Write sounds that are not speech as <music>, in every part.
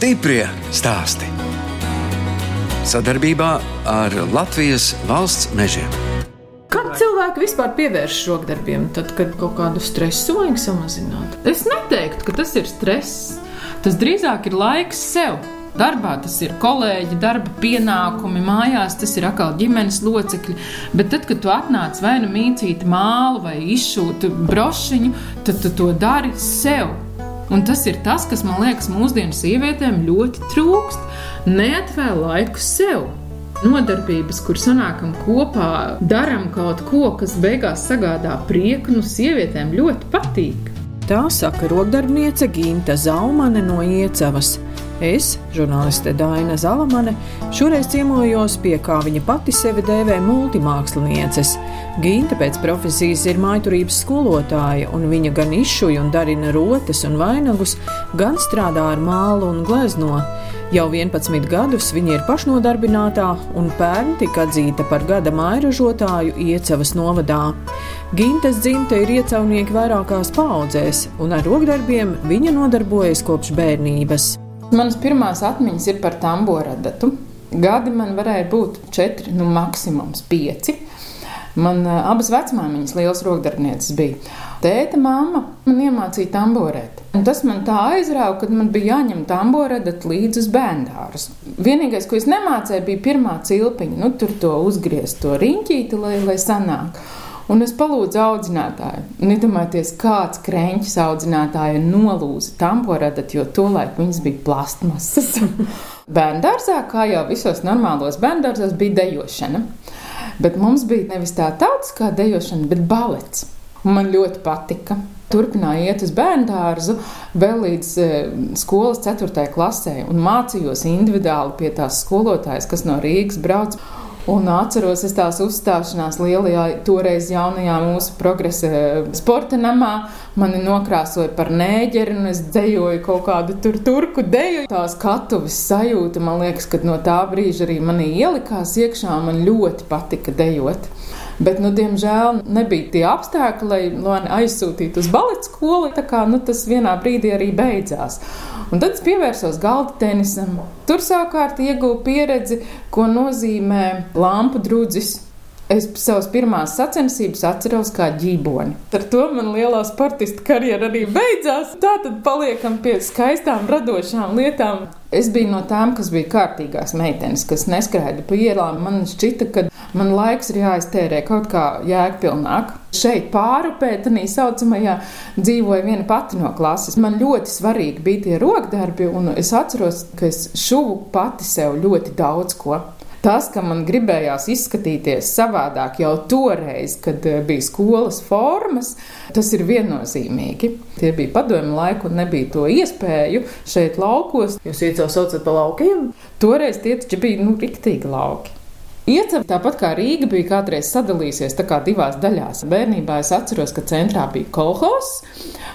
Stiprie stāsti. Sadarbībā ar Latvijas valsts mežiem. Kad cilvēki vispār pievēršas rokdarbiem, tad, kad kaut kādu stresu vajag samazināt? Es neteiktu, ka tas ir stress. Tas drīzāk ir laiks sev. Darbā tas ir kolēģi, darba pienākumi, mājās tas ir atkal ģimenes locekļi. Bet tad, kad tu atnāc vai nu mīcīt mālu vai izšūti brošiņu, tad tu to dari sev. Un tas ir tas, kas man liekas, mūsdienu sievietēm ļoti trūkst. Neatvēl laiku sev. Nodarbības, kur sanākam kopā, darām kaut ko, kas beigās sagādā prieku, nu, sievietēm ļoti patīk. Tā saka rokdarbniece Ginta Zaumane no Iecavas. Es, žurnāliste Daina Zalamane, šoreiz ciemojos pie, kā viņa pati sevi dēvē, multimākslinieces. Ginta pēc profesijas ir maiturības skolotāja, un viņa gan izšuja un darina rotas un vainagus, gan strādā ar mālu un glezno. Jau 11 gadus viņa ir pašnodarbinātā un pērn tika atzīta par gada mairažotāju Iecavas novadā. Gintas dzimta ir iecavnieki vairākās paudzēs, un ar rokdarbiem viņa nodarbojas kopš bērnības. Manas pirmās atmiņas ir par tamboradatu. Gadi man varēja būt četri, nu maksimums pieci. Man uh, abas vecmāmiņas liels rokdarbnieces bija. Tēta māma man iemācīja tamborēt. Un tas man tā aizrāva, ka man bija jāņem tamboradat līdzi uz bērndārus. Vienīgais, ko es nemācēju, bija pirmā cilpiņa. Nu, tur to uzgriezt, to riņķīti, lai, lai sanāk. Un es palūdzu audzinātāju. Un iedomājieties, kāds krēķis audzinātāja nolūza tamporadat, jo tolaik viņas bija plastmasas. <laughs> Bērndārzā, kā jau visos normālos bērndārzos, bija dejošana. Bet mums bija nevis tā tautas kā dejošana, bet balets. Un man ļoti patika. Turpināju iet uz bērnu dārzu vēl līdz e, skolas 4. klasē un mācījos individuāli pie tās skolotājas, kas no Rīgas brauc. Un atceros es tās uzstāšanās lielajā, toreiz jaunajā mūsu progresa sporta namā. Mani nokrāsoja par nēģeri, un es dejoju kaut kādu tur turku deju. Tā skatuves sajūta, man liekas, ka no tā brīža arī manī ielikās iekšā. Man ļoti patika dejot. Bet, nu, diemžēl, nebija tie apstākļi, lai mani aizsūtītu uz baleta skolu. Tā kā nu, tas vienā brīdī arī beidzās. Un tad es pievērsos galda tenisam. Tur savukārt ieguvu pieredzi, ko nozīmē lampu drudzis Es savas pirmās sacensības atceros kā ģīboni. Ar to man lielā sportista karjera arī beidzās. Tā tad paliekam pie skaistām, radošām lietām. Es biju no tām, kas bija kārtīgās meitenes, kas neskraida pa ielām. Man šķita, ka man laiks ir jāiztērē kaut kā jēgpilnāk. Šeit pārupē, tā saucamajā, dzīvoja viena pati no klases. Man ļoti svarīgi bija tie rokdarbi, un es atceros, ka es šuvu pati sev ļoti daudz ko. Tas, ka man gribējās izskatīties savādāk jau toreiz, kad eh, bija skolas formas, tas ir viennozīmīgi. Tie bija padomju laiki un nebija to iespēju šeit laukos. Jūs iecau saucat pa laukiem? Toreiz tie taču bija nu, riktīgi lauki. Iecep tāpat kā Rīga bija kādreiz sadalījusies divās daļās. Bērnībā es atceros, ka centrā bija kolhos,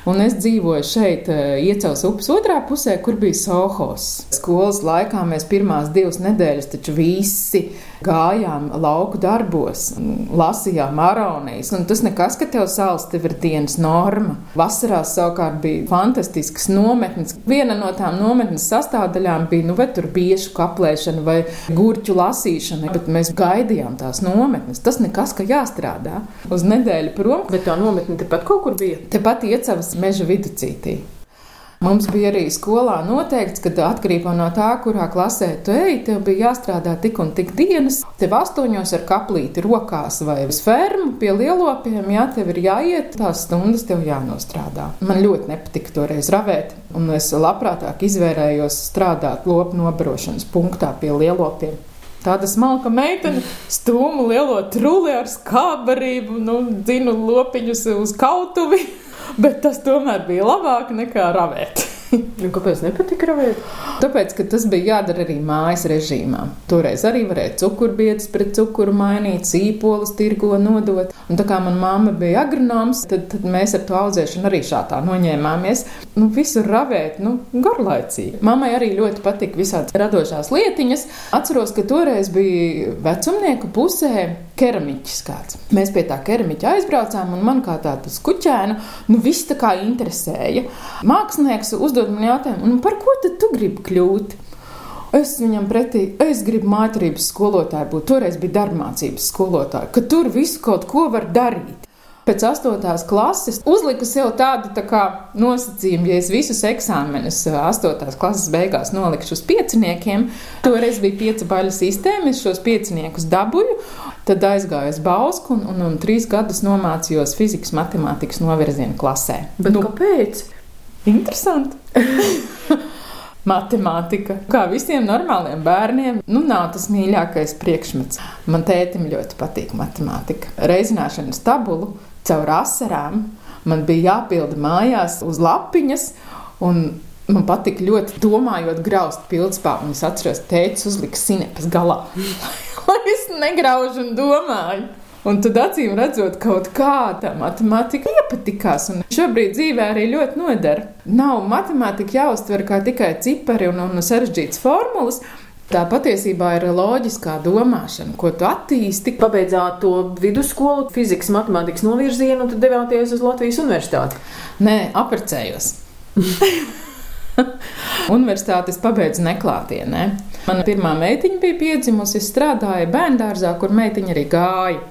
un es dzīvoju šeit, eh, Iecels upes otrā pusē, kur bija sohos. Skolas laikā mēs pirmās divas nedēļas taču visi gājām lauku darbos, lasījām aronijas, un tas nekas, ka tev sāls tev ir dienas norma. Vasarās savukārt bija fantastisks nometnes. Viena no tām nometnes sastāvdaļām bija, nu, vai tur biešu kaplēšana vai gurķu lasīšana, bet mēs gaidījām tās nometnes. Tas nekas, ka jāstrādā uz nedēļu prom. Bet tā nometne tepat kaut kur bija? Tepat iecavas meža viducītī. Mums bija arī skolā noteikts, ka atkarībā no tā, kurā klasē tu ej, tev bija jāstrādā tik un tik dienas. Tev astoņos ar kaplīti rokās vai uz fermu pie lielopiem, jā, tev ir jāiet, tās stundas tev jānostrādā. Man ļoti nepatika toreiz ravēt, un es labprātāk izvērējos strādāt lopu nobarošanas punktā pie lielopiem. Tāda smalka meitene stūma lielo truli ar skābarību, nu, dzinu lopiņus uz kautuvi. <laughs> Bet tas tomēr bija labāk nekā ravēt. <laughs> Nu, kāpēc nepatika ravēt? Tāpēc, ka tas bija jādara arī mājas režīmā. Toreiz arī varēja cukurbietas pret cukuru mainīt, sīpolus tirgo nodot. Un tā kā manā mamma bija agronoms, tad, tad mēs ar to audzēšanu arī šādā noņēmāmies. Nu, visur ravēt, nu, garlaicīgi. Mammai arī ļoti patika visādas radošās lietiņas. Atceros, ka toreiz bija vecumnieku pusē keramiķis kāds. Mēs pie tā keramiķa aizbraucām, un man kā tādu skuķēnu, nu, viss tā kā interesēja. Mākslinieks uzdod man jautājumu, un par ko tad tu gribi kļūt? Es viņam pretī, es gribu mācības skolotāju būt. Toreiz bija darbmācības skolotāja, ka tur visu kaut ko var darīt. Pēc astotās klases uzliku sev tādu tā kā nosacījumu, ja es visus eksāmenus astotās klases beigās nolikšu uz pieciniekiem, toreiz bija piecu baļu sistēma, es šos pieciniekus dabūju, tad aizgāju uz Bausku un, un, un trīs gadus nomācījos fizikas matemātikas novirzienu klasē. Bet nu, kāpēc? Interesanti. <laughs> Matemātika, kā visiem normāliem bērniem, nu, nav tas mīļākais priekšmets. Man tētim ļoti patīk matemātika. Reizināšanas tabulu caur asarām. Man bija jāpilda mājās uz lapiņas, un man patika ļoti domājot, graust pildspāru. Es atceros, tēvs uzlika sinepas galā, <laughs> lai es negraužu un domāju. Un tad acīm redzot, kaut kā tā matemātika iepatikās. Un šobrīd dzīvē arī ļoti noder. Nav matemātika jāuztver kā tikai cipari un, un sarežģītas formulas. Tā patiesībā ir loģiskā domāšana, ko tu attīsti. Pabeidzāt to vidusskolu, fizikas, matemātikas novirzienu, un tad devāties uz Latvijas universitāti. Nē, apprecējos. <laughs> Universitātes pabeidzu neklātienē. Mana pirmā meitiņa bija piedzimusi, es strādāju bērngārzā, kur meitiņa arī gāja.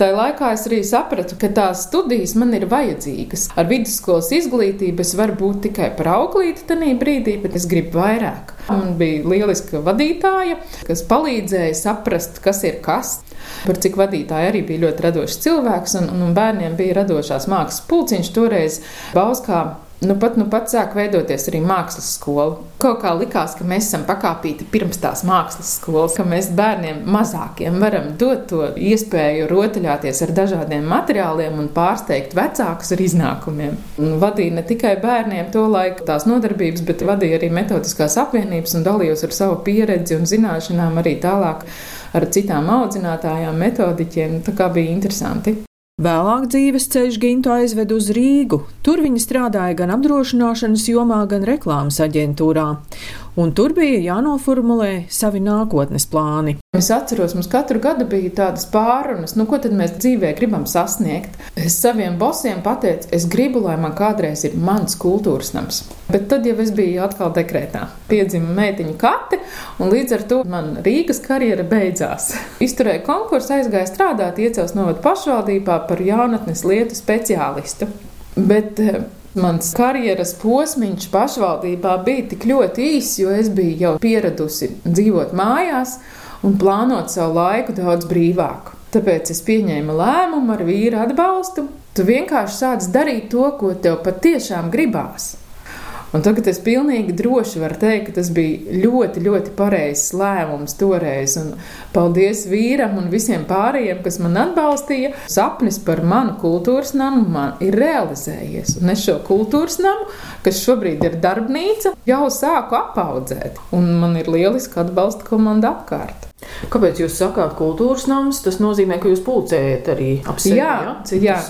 Tajā laikā es arī sapratu, ka tās studijas man ir vajadzīgas. Ar vidusskolas izglītību es varu būt tikai par auklīti tajā brīdī, bet es gribu vairāk. Man bija lieliska vadītāja, kas palīdzēja saprast, kas ir kas. Par cik vadītāja arī bija ļoti radošs cilvēks, un, un bērniem bija radošās mākslas pulciņš toreiz Bauskā Nu, pat, nu, pat sāk veidoties arī mākslas skola. Kaut kā likās, ka mēs esam pakāpīti pirms tās mākslas skolas, ka mēs bērniem mazākiem varam dot to iespēju rotaļāties ar dažādiem materiāliem un pārsteigt vecākus ar iznākumiem. Un vadīja ne tikai bērniem to laiku tās nodarbības, bet vadīja arī metodiskās apvienības un dalījos ar savu pieredzi un zināšanām arī tālāk ar citām audzinātājām, metodiķiem. Tā kā bija interesanti. Vēlāk dzīves ceļš Gintu aizved uz Rīgu. Tur viņa strādāja gan apdrošināšanas jomā, gan reklāmas aģentūrā un tur bija jānoformulē savi nākotnes plāni. Es atceros, mums katru gadu bija tādas pārunas, nu, ko tad mēs dzīvē gribam sasniegt. Es saviem bosiem pateicu, es gribu, lai man kādreiz ir mans kultūras nams. Bet tad jau es biju atkal dekrētā. Piedzima meitiņa kate, un līdz ar to man Rīgas karjera beidzās. Izturēju konkursu, aizgāju strādāt, iecels novadu pašvaldībā par jaunatnes lietu speciālistu. Bet eh, Mans karjeras posms pašvaldībā bija tik ļoti īss, jo es biju jau pieradusi dzīvot mājās un plānot savu laiku daudz brīvāk. Tāpēc es pieņēmu lēmumu ar vīru atbalstu. Tu vienkārši sāc darīt to, ko tev patiešām gribās. Un tagad es pilnīgi droši varu teikt, ka tas bija ļoti, ļoti pareizs lēmums toreiz. Un paldies vīram un visiem pārējiem, kas man atbalstīja. Sapnis par manu kultūras namu man ir realizējies. Un es šo kultūras namu, kas šobrīd ir darbnīca, jau sāku apaudzēt. Un man ir lieliska atbalsta komanda apkārt. Kāpēc jūs sakāt kultūras nams? Tas nozīmē, ka jūs pulcējat arī ap sevi. Jā, ja? Citus? jā.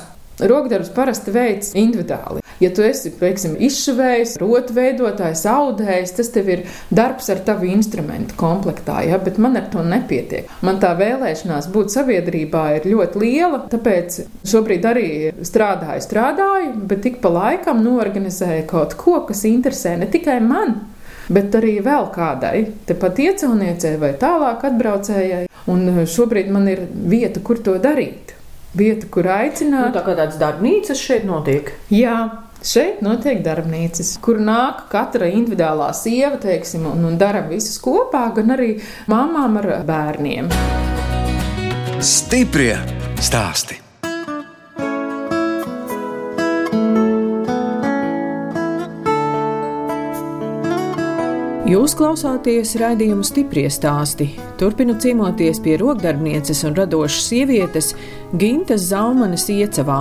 Rokdarbs parasti veids individuāli. Ja tu esi, piemēram, izšuvējs, rotveidotājs, audējs, tas tev ir darbs ar tavu instrumentu komplektā, ja? bet man ar to nepietiek. Man tā vēlēšanās būt sabiedrībā ir ļoti liela, tāpēc šobrīd arī strādāju, strādāju, bet tik pa laikam norganizēju kaut ko, kas interesē ne tikai mani bet arī vēl kādai, tepat iecelniecei vai tālāk atbraucējai. Un šobrīd man ir vieta, kur to darīt vieta, kur aicināt. Nu, tā kā tādas darbnīcas šeit notiek. Jā. Šeit notiek darbnīcas, kur nāk katra individuālā sieva, teiksim, un, un dara visus kopā, gan arī mamām ar bērniem. Stiprie stāstī! Jūs klausāties raidījumu stipri stāstī. Turpinu ciemoties pie rokdarbnieces un radošas sievietes Gintas Zaumanes iecavā.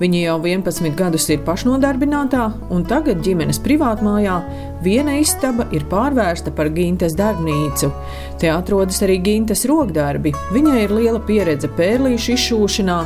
Viņa jau 11 gadus ir pašnodarbinātā, un tagad ģimenes privātmājā viena istaba ir pārvērsta par Gintas darbnīcu. Te atrodas arī Gintas rokdarbi. Viņai ir liela pieredze pērlīšu izšūšanā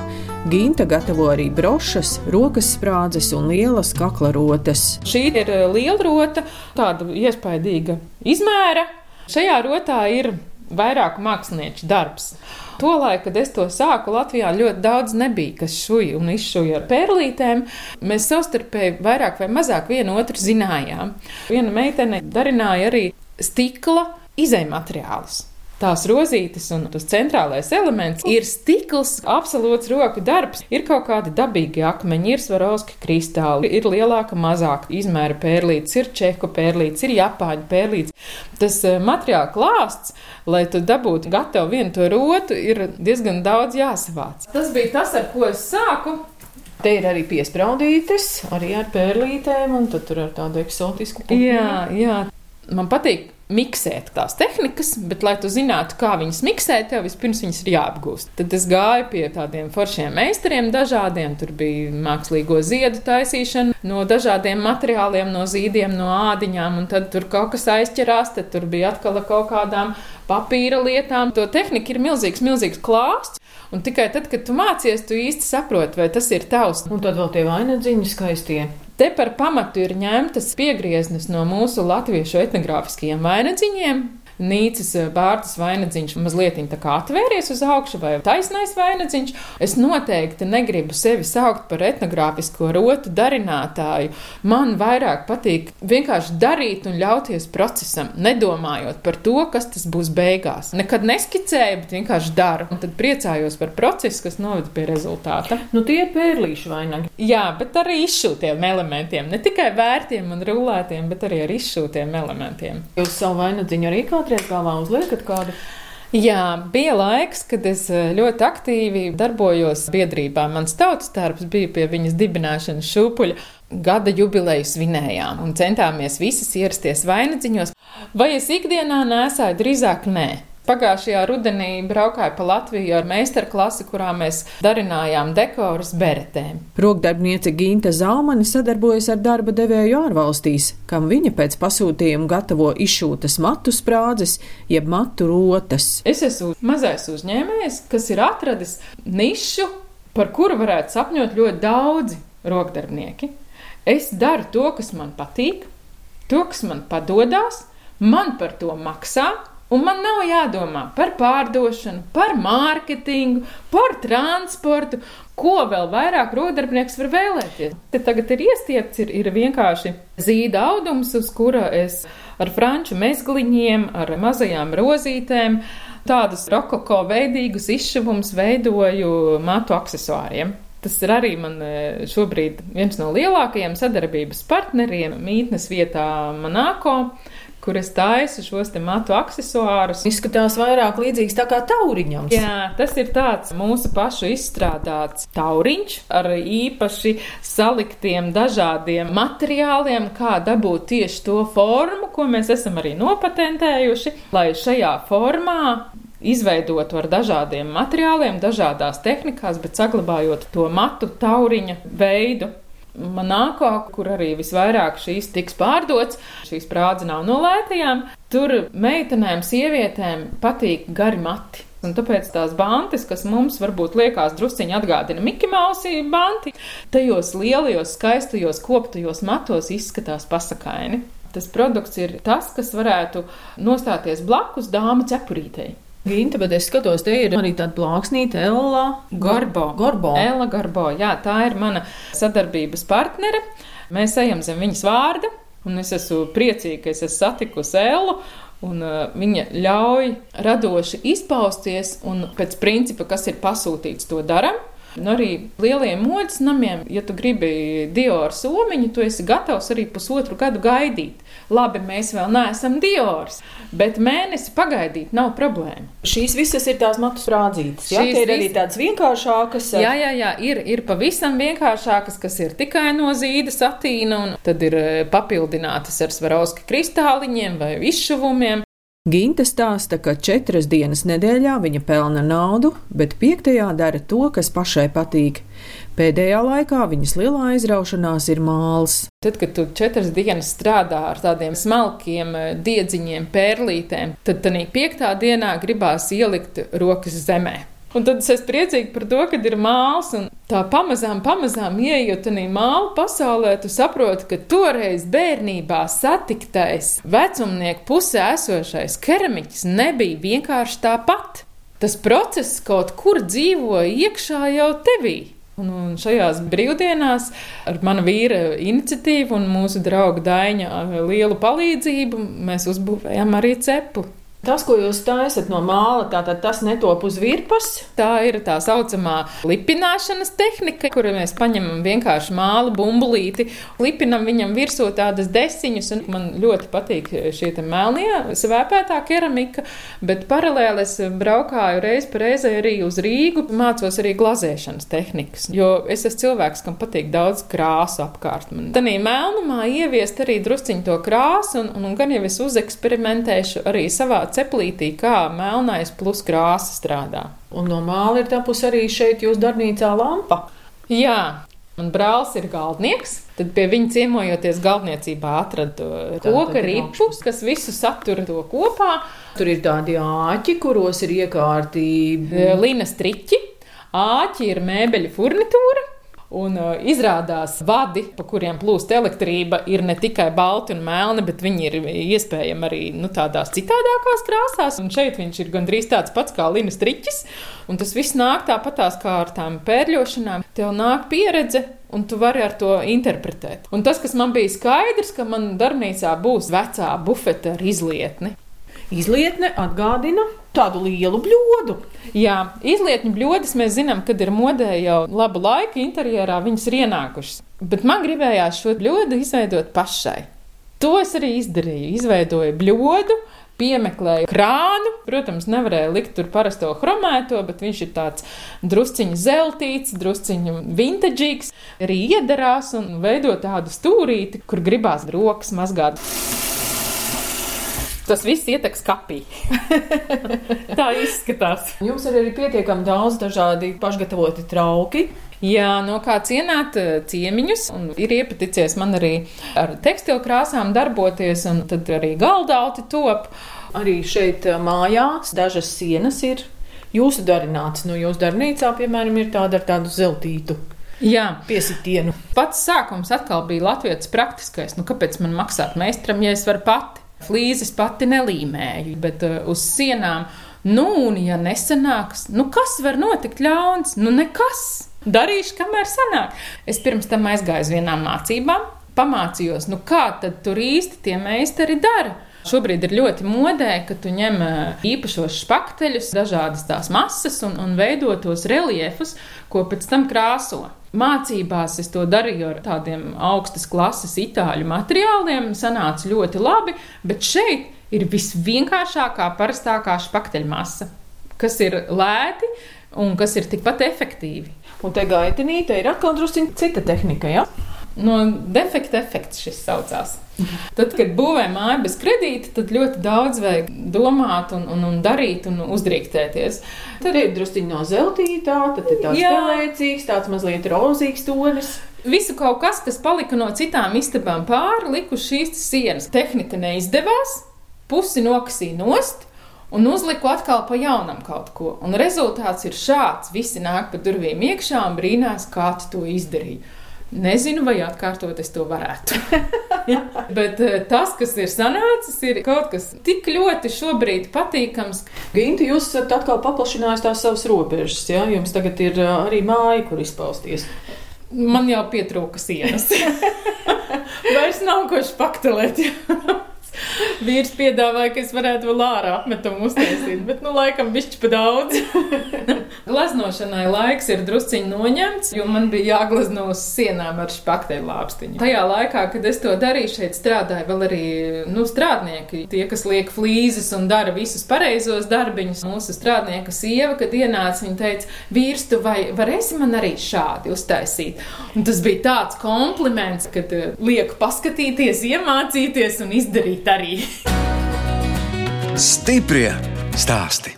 Ginta gatavo arī brošas, rokas sprādzes un lielas kaklarotes. Šī ir eh, liela rota, tāda iespaidīga izmēra. Šajā rotā ir vairāku mākslinieku darbs. Tolaik, kad es to sāku, Latvijā ļoti daudz nebija, kas šuja un izšuja ar pērlītēm. Mēs savstarpēji vairāk vai mazāk vienu otru zinājām. Viena meitene darināja arī stikla izējumateriālus tās rozītes un tas centrālais elements ir stikls, absolūts roku darbs. Ir kaut kādi dabīgi akmeņi, ir svarovski kristāli, ir lielāka, mazāka izmēra pērlītes, ir čeku pērlītes, ir japāņu pērlītes. Tas eh, materiāla klāsts, lai tu dabūtu gatavu vienu to rotu, ir diezgan daudz jāsavāc. Tas bija tas, ar ko es sāku. Te ir arī piespraudītes, arī ar pērlītēm, un tur ar tādu eksotisku pupiņu. Jā, jā. Man patīk miksēt tās tehnikas, bet, lai tu zinātu, kā viņas miksēt, tev vispirms viņas ir jāapgūst. Tad es gāju pie tādiem foršiem meistariem, dažādiem. Tur bija mākslīgo ziedu taisīšana no dažādiem materiāliem, no zīdiem, no ādiņām, un tad tur kaut kas aizķerās, tad tur bija atkal kaut kādām papīra lietām. To tehnika ir milzīgs, milzīgs klāsts. Un tikai tad, kad tu mācies, tu īsti saproti, vai tas ir tavs. Un tad vēl tie vainadziņi skaistie. Te par pamatu ir ņemtas piegrieznes no mūsu latviešu etnogrāfiskajiem vainadziņiem, Nīcas eh, bārtas vainadziņš mazliet atvēries uz augšu, vai taisnais vainadziņš. Es noteikti negribu sevi saukt par etnogrāfisko rotu darinātāju. Man vairāk patīk vienkārši darīt un ļauties procesam, nedomājot par to, kas tas būs beigās. Nekad neskicēju, bet vienkārši daru. Un tad priecājos par procesu, kas noved pie rezultāta. Nu, tie ir pērlīšu vainagi. Jā, bet arī izšūtiem elementiem. Ne tikai vērtiem un rulētiem, bet arī ar izšūtiem elementiem. Jūs savu vainadziņu arī kā kādreiz galvā uzliekat kādu? Jā, bija laiks, kad es eh, ļoti aktīvi darbojos biedrībā. Mans tautas darbs bija pie viņas dibināšanas šūpuļa. Gada jubileju svinējām un centāmies visas ierasties vainadziņos. Vai es ikdienā nesāju? Drīzāk nē. Pagājušajā rudenī braukāju pa Latviju ar meistarklasi, kurā mēs darinājām dekorus beretēm. Rokdarbniece Ginta Zaumani sadarbojas ar darba devēju ārvalstīs, kam viņa pēc pasūtījuma gatavo izšūtas matu sprādzes, jeb matu rotas. Es esmu mazais uzņēmējs, kas ir atradis nišu, par kuru varētu sapņot ļoti daudzi rokdarbnieki. Es daru to, kas man patīk, to, kas man padodas, man par to maksā Un man nav jādomā par pārdošanu, par mārketingu, par transportu, ko vēl vairāk rodarbinieks var vēlēties. Te tagad ir iestiepts, ir, ir vienkārši zīda audums, uz kura es ar franču mezgliņiem, ar mazajām rozītēm, tādus rokoko veidīgus izšuvumus veidoju matu aksesuāriem. Tas ir arī man e, šobrīd viens no lielākajiem sadarbības partneriem mītnes vietā Manāko kur es taisu šos te matu accessorus. Izskatās vairāk līdzīgs tā kā tauriņam. Jā, tas ir tāds mūsu pašu izstrādāts tauriņš ar īpaši saliktiem dažādiem materiāliem, kā dabūt tieši to formu, ko mēs esam arī nopatentējuši, lai šajā formā izveidotu ar dažādiem materiāliem, dažādās tehnikās, bet saglabājot to matu tauriņa veidu. Manāko, kur arī visvairāk šīs tiks pārdots, šīs prādze nav no lētajām, tur meitenēm, sievietēm patīk gari mati. Un tāpēc tās bantas, kas mums varbūt liekas drusciņi atgādina Mickey Mouse banti, tajos lielajos, skaistajos, koptajos matos izskatās pasakaini. Tas produkts ir tas, kas varētu nostāties blakus dāmu cepurītei. Ginta, bet es skatos, te ir arī tāda plāksnīte, Ella Garbo. Garbo. Ella Garbo, jā, tā ir mana sadarbības partnere. Mēs ejam zem viņas vārda, un es esmu priecīga, ka es esmu satikusi Ellu. Un, uh, viņa ļauj radoši izpausties, un pēc principa, kas ir pasūtīts, to darām. Un arī lieliem modes namiem, ja tu gribi Dioru somiņu, tu esi gatavs arī pusotru gadu gaidīt. Labi, mēs vēl neesam Diors, bet mēnesi pagaidīt nav problēma. Šīs visas ir tās matu sprādzītes. Jā, Šīs ir arī tādas vienkāršākas. Jā, jā, jā, ir, ir pavisam vienkāršākas, kas ir tikai no zīda satīna, un tad ir eh, papildinātas ar svarauski kristāliņiem vai izšuvumiem. Ginta stāsta, ka četras dienas nedēļā viņa pelna naudu, bet piektajā dara to, kas pašai patīk. Pēdējā laikā viņas lielā aizraušanās ir māls. Tad, kad tu četras dienas strādā ar tādiem smalkiem eh, diedziņiem, pērlītēm, tad tādā piektā dienā gribās ielikt rokas zemē. Un tad es esmu priecīga par to, ka ir māls tā pamazām, pamazām ieejot tajā māla pasaulē, tu saproti, ka toreiz bērnībā satiktais vecumnieku pusē esošais keramiķis nebija vienkārši tāpat. Tas process kaut kur dzīvoja iekšā jau tevī. Un, un šajās brīvdienās ar mana vīra iniciatīvu un mūsu drauga Daņa lielu palīdzību mēs uzbūvējām arī cepli. Tas, ko jūs taisat no māla, tātad tas netop uz virpas. Tā ir tā saucamā lipināšanas tehnika, kur mēs paņemam vienkārši māla bumbulīti, lipinam viņam virsū tādas desiņas, un man ļoti patīk šie melnie svēpētā keramika, bet paralēli es braukāju reiz pa reizē arī uz Rīgu, mācos arī glazēšanas tehnikas, jo es esmu cilvēks, kam patīk daudz krāsu apkārt. Man tanī melnumā ieviest arī drusciņu to krāsu, un, un gan jau es uzeksperimentēšu arī savā ceplītī, kā melnais plus krāsa strādā. Un no māla ir tapusi arī šeit jūsu darbnīcā lampa. Jā, Man brālis ir galdnieks, tad pie viņa ciemojoties galdniecībā atradu koku ripu, kas visu satura to kopā. Tur ir tādi āķi, kuros ir iekārtība. Līnas triķi, āķi ir mēbeļu furnitūra. Un uh, izrādās, vadi, pa kuriem plūst elektrība, ir ne tikai balti un melni, bet viņi ir iespējami arī nu, tādās citādākās krāsās. Un šeit viņš ir gandrīz tāds pats kā Linas triķis. Un tas viss nāk tāpatās kā ar tām pērļošanām. Tev nāk pieredze, un tu vari ar to interpretēt. Un tas, kas man bija skaidrs, ka man darbnīcā būs vecā bufete ar izlietni. Izlietne atgādina tādu lielu bļodu. Jā, izlietņu bļodas mēs zinām, kad ir modē jau labu laiku interjerā, viņas ir ienākušas. Bet man gribējās šo bļodu izveidot pašai. To es arī izdarīju. Izveidoju bļodu, piemeklēju krānu. Protams, nevarēja likt tur parasto chromēto, bet viņš ir tāds drusciņš zeltīts, drusciņš vintaģīgs. Arī iedarās un veido tādu stūrīti, kur gribās rokas mazgāt. Tas viss ietekmēs kapī. <laughs> Tā izskatās. Jums ir arī pietiekami daudz dažādi pašgatavoti trauki. Jā, no kā cienāt eh, ciemiņus, un ir iepaticies man arī ar tekstilu krāsām darboties, un tad arī galdauti top. Arī šeit eh, mājās dažas sienas ir jūsu darināts. No jūsu darbnīcā, piemēram, ir tāda ar tādu zeltītu. Jā, piesitienu. Pats sākums atkal bija latviešu praktiskais. Nu, kāpēc man maksāt meistaram, ja es varu pati? Flīzes pati nelīmēju, bet uh, uz sienām. Nu, un ja nesanāks, nu kas var notikt ļauns? Nu, nekas. Darīšu, kamēr sanāk. Es pirms tam aizgāju uz vienām mācībām, pamācījos, nu kā tad tur īsti tie meistari dara. Šobrīd ir ļoti modē, ka tu ņem īpašos spakteļus, dažādas tās masas un, un veido tos reliefus, ko pēc tam krāso. Mācībās es to darīju ar tādiem augstas klases itāļu materiāliem, sanāca ļoti labi, bet šeit ir visvienkāršākā, parastākā spakteļmasa, kas ir lēti un kas ir tikpat efektīvi. Un te gaitinīte ir atkal drusku cita tehnika, ja? No defekta efekts šis saucās. Tad, kad būvē māju bez kredīta, tad ļoti daudz vajag domāt, un, un, un darīt un uzdrīkstēties. Tad ir druskuļi no zeltītā, tad ir tāds pelēcīgs, tāds mazliet rozīgs tonis. Visu kaut kas, kas palika no citām istabām pāri, liku šīs sienas. Tehnika neizdevās, pusi nokasīja nost. Un uzliku atkal pa jaunam kaut ko. Un rezultāts ir šāds. Visi nāk pa durvīm iekšā un brīnās, kā tu to izdarīji. Nezinu, vai atkārtot es to varētu. <laughs> Bet eh, tas, kas ir sanācis, ir kaut kas tik ļoti šobrīd patīkams. Ginti, jūs esat atkal paplašinājis tās savas robežas, ja? Jums tagad ir eh, arī māja, kur izpausties. Man jau pietrūka sienas. <laughs> Vairs nav ko špaktelēt. Vīrs piedāvāja, ka es varētu vēl ārā apmetumu uztaisīt, bet, nu, laikam, bišķi pa daudz. <laughs> Glaznošanai laiks ir drusciņi noņemts, jo man bija jāglazno uz sienām ar špakteļu lāpstiņu. Tajā laikā, kad es to darīju, šeit strādāja vēl arī, nu, strādnieki, tie, kas liek flīzes un dara visus pareizos darbiņus. Mūsu strādnieka sieva, kad ienāca, viņa teica, vīrs, tu vai varēsi man arī šādi uztaisīt? Un tas bija tāds kompliments, kad uh, lieku paskatīties, iemācīties un izdarīt arī. Stiprie stāsti.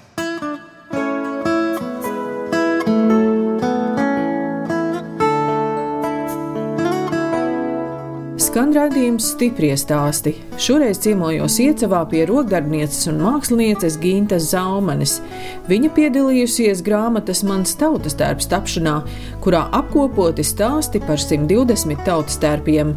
Skan raidījums stipri stāsti. Šoreiz ciemojos Iecavā pie rokdarbnieces un mākslinieces Gintas Zaumanes. Viņa piedalījusies grāmatas Mans tautas tērps tapšanā, kurā apkopoti stāsti par 120 tautas tērpiem.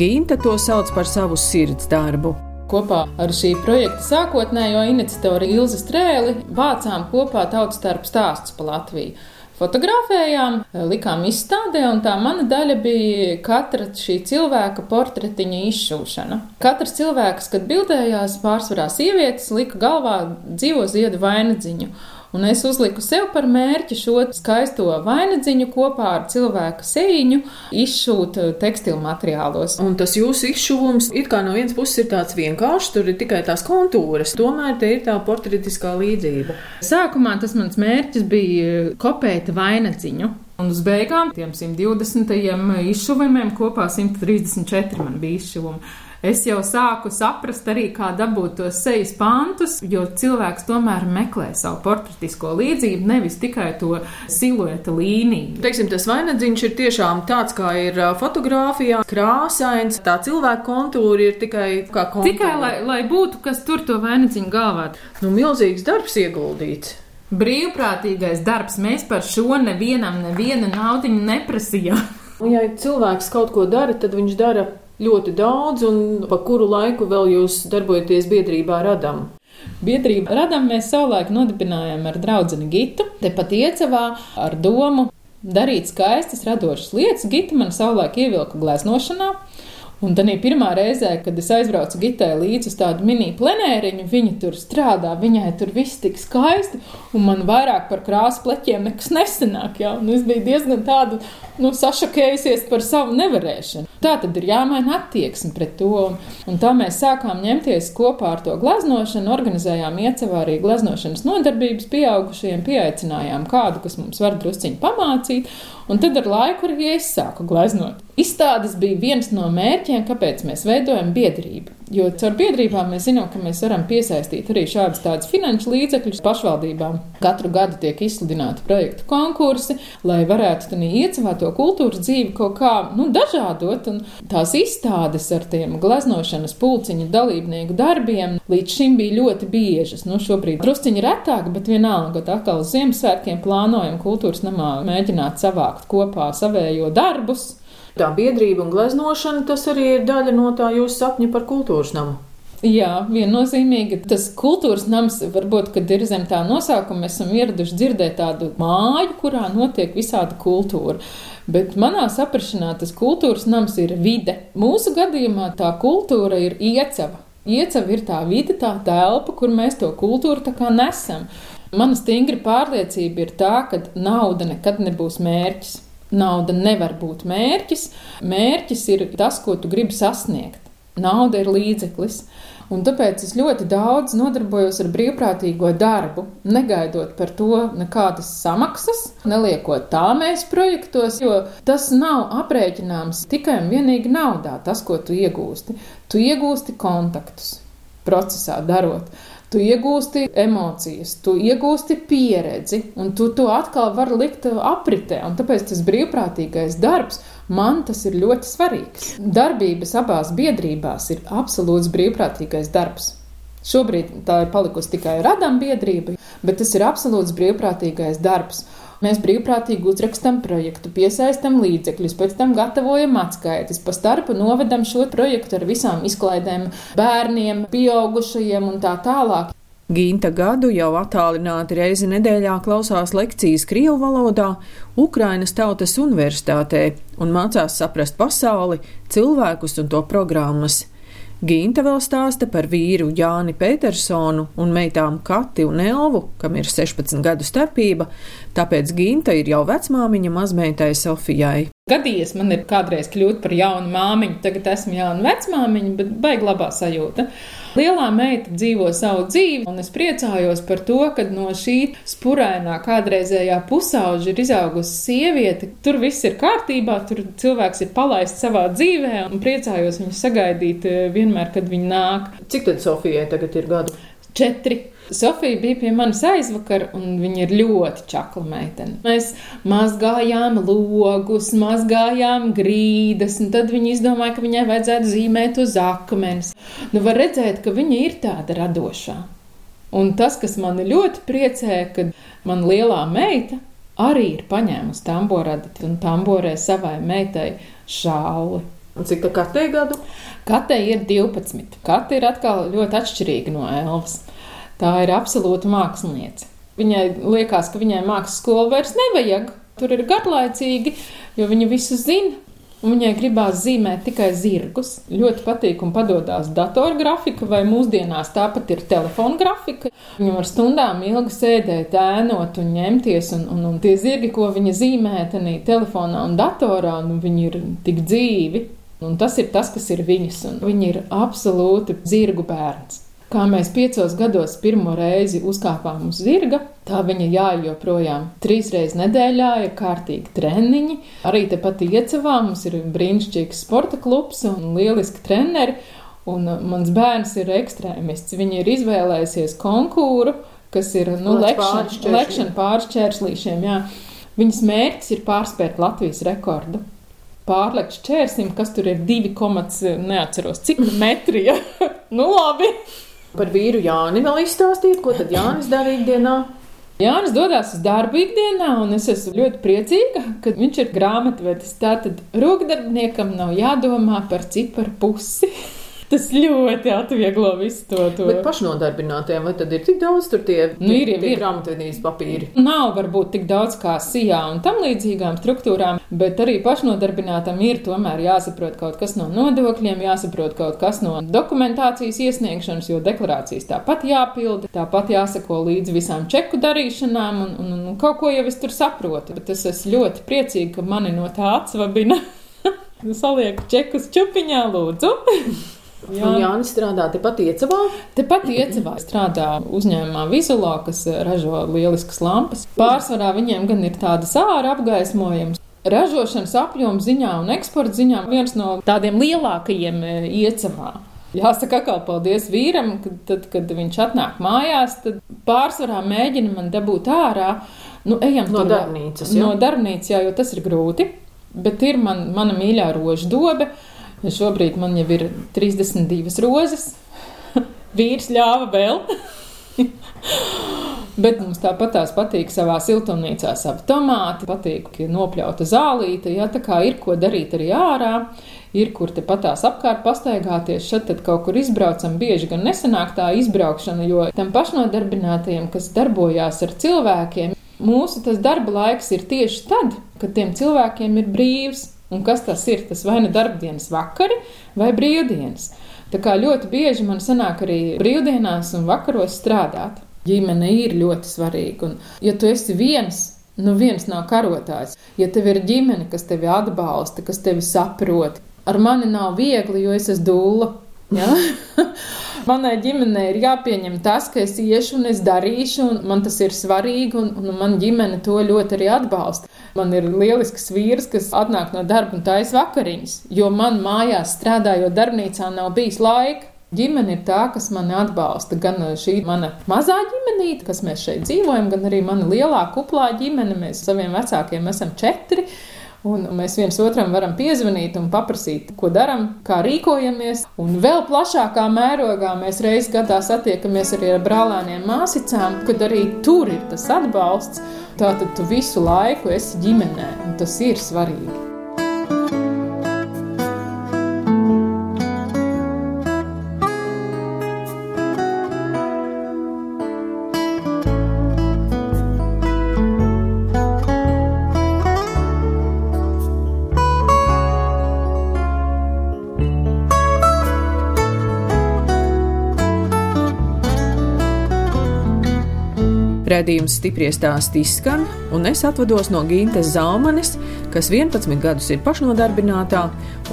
Ginta to sauc par savu sirds darbu. Kopā ar šī projekta sākotnējo iniciatoru Ilzi Strēli vācām kopā tautas tērpu stāstus pa Latviju fotografējām, likām izstādē, un tā mana daļa bija katra šī cilvēka portretiņa izšūšana. Katrs cilvēks, kad bildējās, pārsvarā sievietes, lika galvā dzīvo ziedu vainadziņu. Un es uzliku sev par mērķi šo skaisto vainadziņu kopā ar cilvēka sēņu izšūt tekstilu materiālos. Un tas jūsu izšūvums it kā no vienas puses ir tāds vienkāršs, tur ir tikai tās kontūras, tomēr te ir tā portretiskā līdzība. Sākumā tas mans mērķis bija kopēt vainadziņu. Un uz beigām, tiem 120. izšuvumiem, kopā 134 man bija izšuvumi es jau sāku saprast arī, kā dabūt tos sejas pantus, jo cilvēks tomēr meklē savu portretisko līdzību, nevis tikai to silueta līniju. Teiksim, tas vainadziņš ir tiešām tāds, kā ir fotografijā, krāsains, tā cilvēka kontūra ir tikai kā kontūra. Tikai, lai, lai būtu, kas tur to vainadziņu galvā. Nu, milzīgs darbs ieguldīts. Brīvprātīgais darbs. Mēs par šo nevienam nevienu naudu neprasījām. Ja cilvēks kaut ko dara, tad viņš dara ļoti daudz, un pa kuru laiku vēl jūs darbojaties biedrībā radam? Biedrību radam mēs savulaik nodibinājām ar draugu Gitu, tepat iecavā ar domu darīt skaistas, radošas lietas. Gita man savulaik ievilka gleznošanā. Un tad pirmā reizē, kad es aizbraucu Gitai līdzi uz tādu mini plenēriņu, viņa tur strādā, viņai tur viss tik skaisti, un man vairāk par krāsu pleķiem nekas nesenāk. Un es biju diezgan tādu nu, sašakējusies par savu nevarēšanu. Tā tad ir jāmaina attieksme pret to. Un tā mēs sākām ņemties kopā ar to gleznošanu, organizējām iecevā arī gleznošanas nodarbības pieaugušajiem, pieaicinājām kādu, kas mums var drusciņi pamācīt. Un tad ar laiku arī es sāku gleznot. Izstādes bija viens no mērķiem, kāpēc mēs veidojam biedrību. Jo caur biedrībām mēs zinām, ka mēs varam piesaistīt arī šādus tādus finanšu līdzekļus pašvaldībām. Katru gadu tiek izsludināti projektu konkursi, lai varētu tādā iecevāt to kultūras dzīvi kaut kā nu, dažādot. Tās izstādes ar tiem gleznošanas pulciņu dalībnieku darbiem līdz šim bija ļoti biežas. Nu, šobrīd drusciņi retāk, bet vienalga, ka atkal uz Ziemassvētkiem plānojam kultūras namā mēģināt savākt kopā savējo darbus. Tā biedrība un gleznošana, tas arī ir daļa no tā jūsu sapņa par kultūras namu. Jā, viennozīmīgi. Tas kultūras nams, varbūt, kad ir zem tā nosaukuma, mēs esam ieraduši dzirdēt tādu māju, kurā notiek visāda kultūra. Bet manā saprašanā tas kultūras nams ir vide. Mūsu gadījumā tā kultūra ir iecava. Iecava ir tā vide, tā telpa, kur mēs to kultūru tā kā nesam. Mana stingra pārliecība ir tā, ka nauda nekad nebūs mērķis. Nauda nevar būt mērķis. Mērķis ir tas, ko tu gribi sasniegt. Nauda ir līdzeklis. Un tāpēc es ļoti daudz nodarbojos ar brīvprātīgo darbu, negaidot par to nekādas samaksas, neliekot tā mēs projektos, jo tas nav aprēķināms tikai un vienīgi naudā, tas, ko tu iegūsti. Tu iegūsti kontaktus procesā darot. Tu iegūsti emocijas, tu iegūsti pieredzi, un tu to atkal vari likt apritē. Un tāpēc tas brīvprātīgais darbs man tas ir ļoti svarīgs. Darbības abās biedrībās ir absolūts brīvprātīgais darbs. Šobrīd tā ir palikusi tikai radām biedrība, bet tas ir absolūts brīvprātīgais darbs. Mēs brīvprātīgi uzrakstam projektu, piesaistam līdzekļus, pēc tam gatavojam atskaites, pa starpu novedam šo projektu ar visām izklaidēm, bērniem, pieaugušajiem un tā tālāk. Ginta gadu jau attālināti reizi nedēļā klausās lekcijas Krievu valodā Ukrainas Tautas Universitātē un mācās saprast pasauli, cilvēkus un to programmas. Ginta vēl stāsta par vīru Jāni Petersonu un meitām Kati un Elvu, kam ir 16 gadu starpība, tāpēc Ginta ir jau vecmāmiņa mazmeitai Sofijai. Gadījies man ir kādreiz kļūt par jaunu māmiņu, tagad esmu jauna vecmāmiņa, bet baig labā sajūta. Lielā meita dzīvo savu dzīvi, un es priecājos par to, ka no šī spurainā kādreizējā pusauģa ir izaugusi sieviete. Tur viss ir kārtībā, tur cilvēks ir palaists savā dzīvē, un priecājos viņu sagaidīt eh, vienmēr, kad viņa nāk. Cik tad Sofijai tagad ir gadu? četri. Sofija bija pie manis aizvakar, un viņa ir ļoti čakla meitene. Mēs mazgājām logus, mazgājām grīdas, un tad viņa izdomāja, ka viņai vajadzētu zīmēt uz akmenes. Nu, var redzēt, ka viņa ir tāda radošā. Un tas, kas man ļoti priecē, kad man lielā meita arī ir paņēmusi tamboradu un tamborē savai meitai šāli. Un cik tā katē gadu? Katē ir 12. Kate ir atkal ļoti atšķirīga no Elvas. Tā ir absolūta māksliniece. Viņai liekas, ka viņai mākslas skolu vairs nevajag. Tur ir garlaicīgi, jo viņa visu zina. Viņai gribās zīmēt tikai zirgus. Ļoti patīk un padodas datorgrafika, vai mūsdienās tāpat ir telefona grafika. Viņa var stundām ilgi sēdēt, ēnot un ņemties, un, un, un tie zirgi, ko viņa zīmē, tenī telefonā un datorā, nu, viņi ir tik dzīvi. Un tas ir tas, kas ir viņas, viņa ir absolūti zirgu bērns. Kā mēs piecos gados pirmo reizi uzkāpām uz zirga, tā viņa jāja joprojām. Trīs reizes nedēļā ir kārtīgi treniņi. Arī tepat iecavā mums ir brīnišķīgs sporta klubs un lieliski treneri. Un uh, mans bērns ir ekstrēmists. Viņa ir izvēlējusies konkūru, kas ir nu, lekšana pāri šķērslīšiem. Viņas mērķis ir pārspēt Latvijas rekordu pārlekt šķērsim, kas tur ir 2, neatceros, cik metri. Ja? <laughs> nu, labi. Par vīru Jāni vēl izstāstīt, ko tad Jānis dara ikdienā? Jānis dodas uz darbu ikdienā, un es esmu ļoti priecīga, ka viņš ir grāmatvedis. Tātad rokdarbniekam nav jādomā par ciparu pusi. <laughs> Tas ļoti atvieglo visu to. to. Bet pašnodarbinātiem, vai tad ir tik daudz tur tie, nu, ir, tie, tie grāmatvedības papīri? Nav varbūt tik daudz kā SIA un tam līdzīgām struktūrām, bet arī pašnodarbinātam ir tomēr jāsaprot kaut kas no nodokļiem, jāsaprot kaut kas no dokumentācijas iesniegšanas, jo deklarācijas tāpat jāpilda, tāpat jāsako līdzi visām čeku darīšanām, un, un, un kaut ko jau es tur saprotu. Bet es esmu ļoti priecīga, ka mani no tā atsvabina. <laughs> Salieku čekus čupiņā, lūdzu. <laughs> Jā. Un Jānis strādā tepat iecavā? Tepat iecavā strādā uzņēmumā Vizulā, kas ražo lieliskas lampas. Pārsvarā viņiem gan ir tādas ārā apgaismojums. Ražošanas apjomu ziņā un eksporta ziņā viens no tādiem lielākajiem e, iecavā. Jāsaka, kā paldies vīram, kad, tad, kad viņš atnāk mājās, tad pārsvarā mēģina man dabūt ārā. Nu, ejam no tur, darbnīcas. Jā. No darbnīcas, jā, jo tas ir grūti. Bet ir man, mana mīļā rožu dobe, Ja šobrīd man jau ir 32 rozes, <laughs> vīrs ļāva vēl. <laughs> Bet mums tāpat tās patīk savā siltumnīcā, savu tomātu, patīk nopļauta zālīte. Jā, tā kā ir ko darīt arī ārā, ir kur te patās apkārt pastaigāties. Šeit tad kaut kur izbraucam, bieži gan nesanāk tā izbraukšana, jo tam pašnodarbinātajiem, kas darbojās ar cilvēkiem, mūsu tas darba laiks ir tieši tad, kad tiem cilvēkiem ir brīvs. Un kas tas ir? Tas vai nu darbdienas vakari vai brīvdienas. Tā kā ļoti bieži man sanāk arī brīvdienās un vakaros strādāt. Ģimene ir ļoti svarīga. Un, ja tu esi viens, nu viens nav karotājs. Ja tev ir ģimene, kas tevi atbalsta, kas tevi saprot, ar mani nav viegli, jo es esmu dūla. Ja? <laughs> Manai ģimenei ir jāpieņem tas, ka es iešu un es darīšu, un man tas ir svarīgi, un, un man ģimene to ļoti arī atbalsta. Man ir lielisks vīrs, kas atnāk no darba un taisa vakariņas, jo man mājās strādājot darbnīcā nav bijis laika. Ģimene ir tā, kas mani atbalsta. Gan šī mana mazā ģimenīte, kas mēs šeit dzīvojam, gan arī mana lielā kuplā ģimene. Mēs saviem vecākiem esam četri. Un mēs viens otram varam piezvanīt un paprasīt, ko darām, kā rīkojamies. Un vēl plašākā mērogā mēs reizes gadā satiekamies arī ar brālēniem, māsicām, kad arī tur ir tas atbalsts. Tātad tu visu laiku esi ģimenē, un tas ir svarīgi. Redzījums stipri stāstī izskan, un es atvados no Gintas Zaumanes, kas 11 gadus ir pašnodarbinātā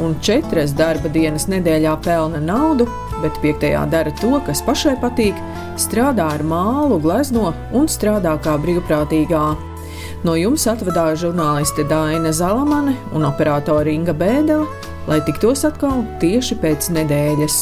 un 4 darba dienas nedēļā pelna naudu, bet 5. dara to, kas pašai patīk, strādā ar mālu, glezno un strādā kā brīvprātīgā. No jums atvadāja žurnāliste Dāna Zalamane un operātore Inga Bēdele, lai tiktos atkal tieši pēc nedēļas.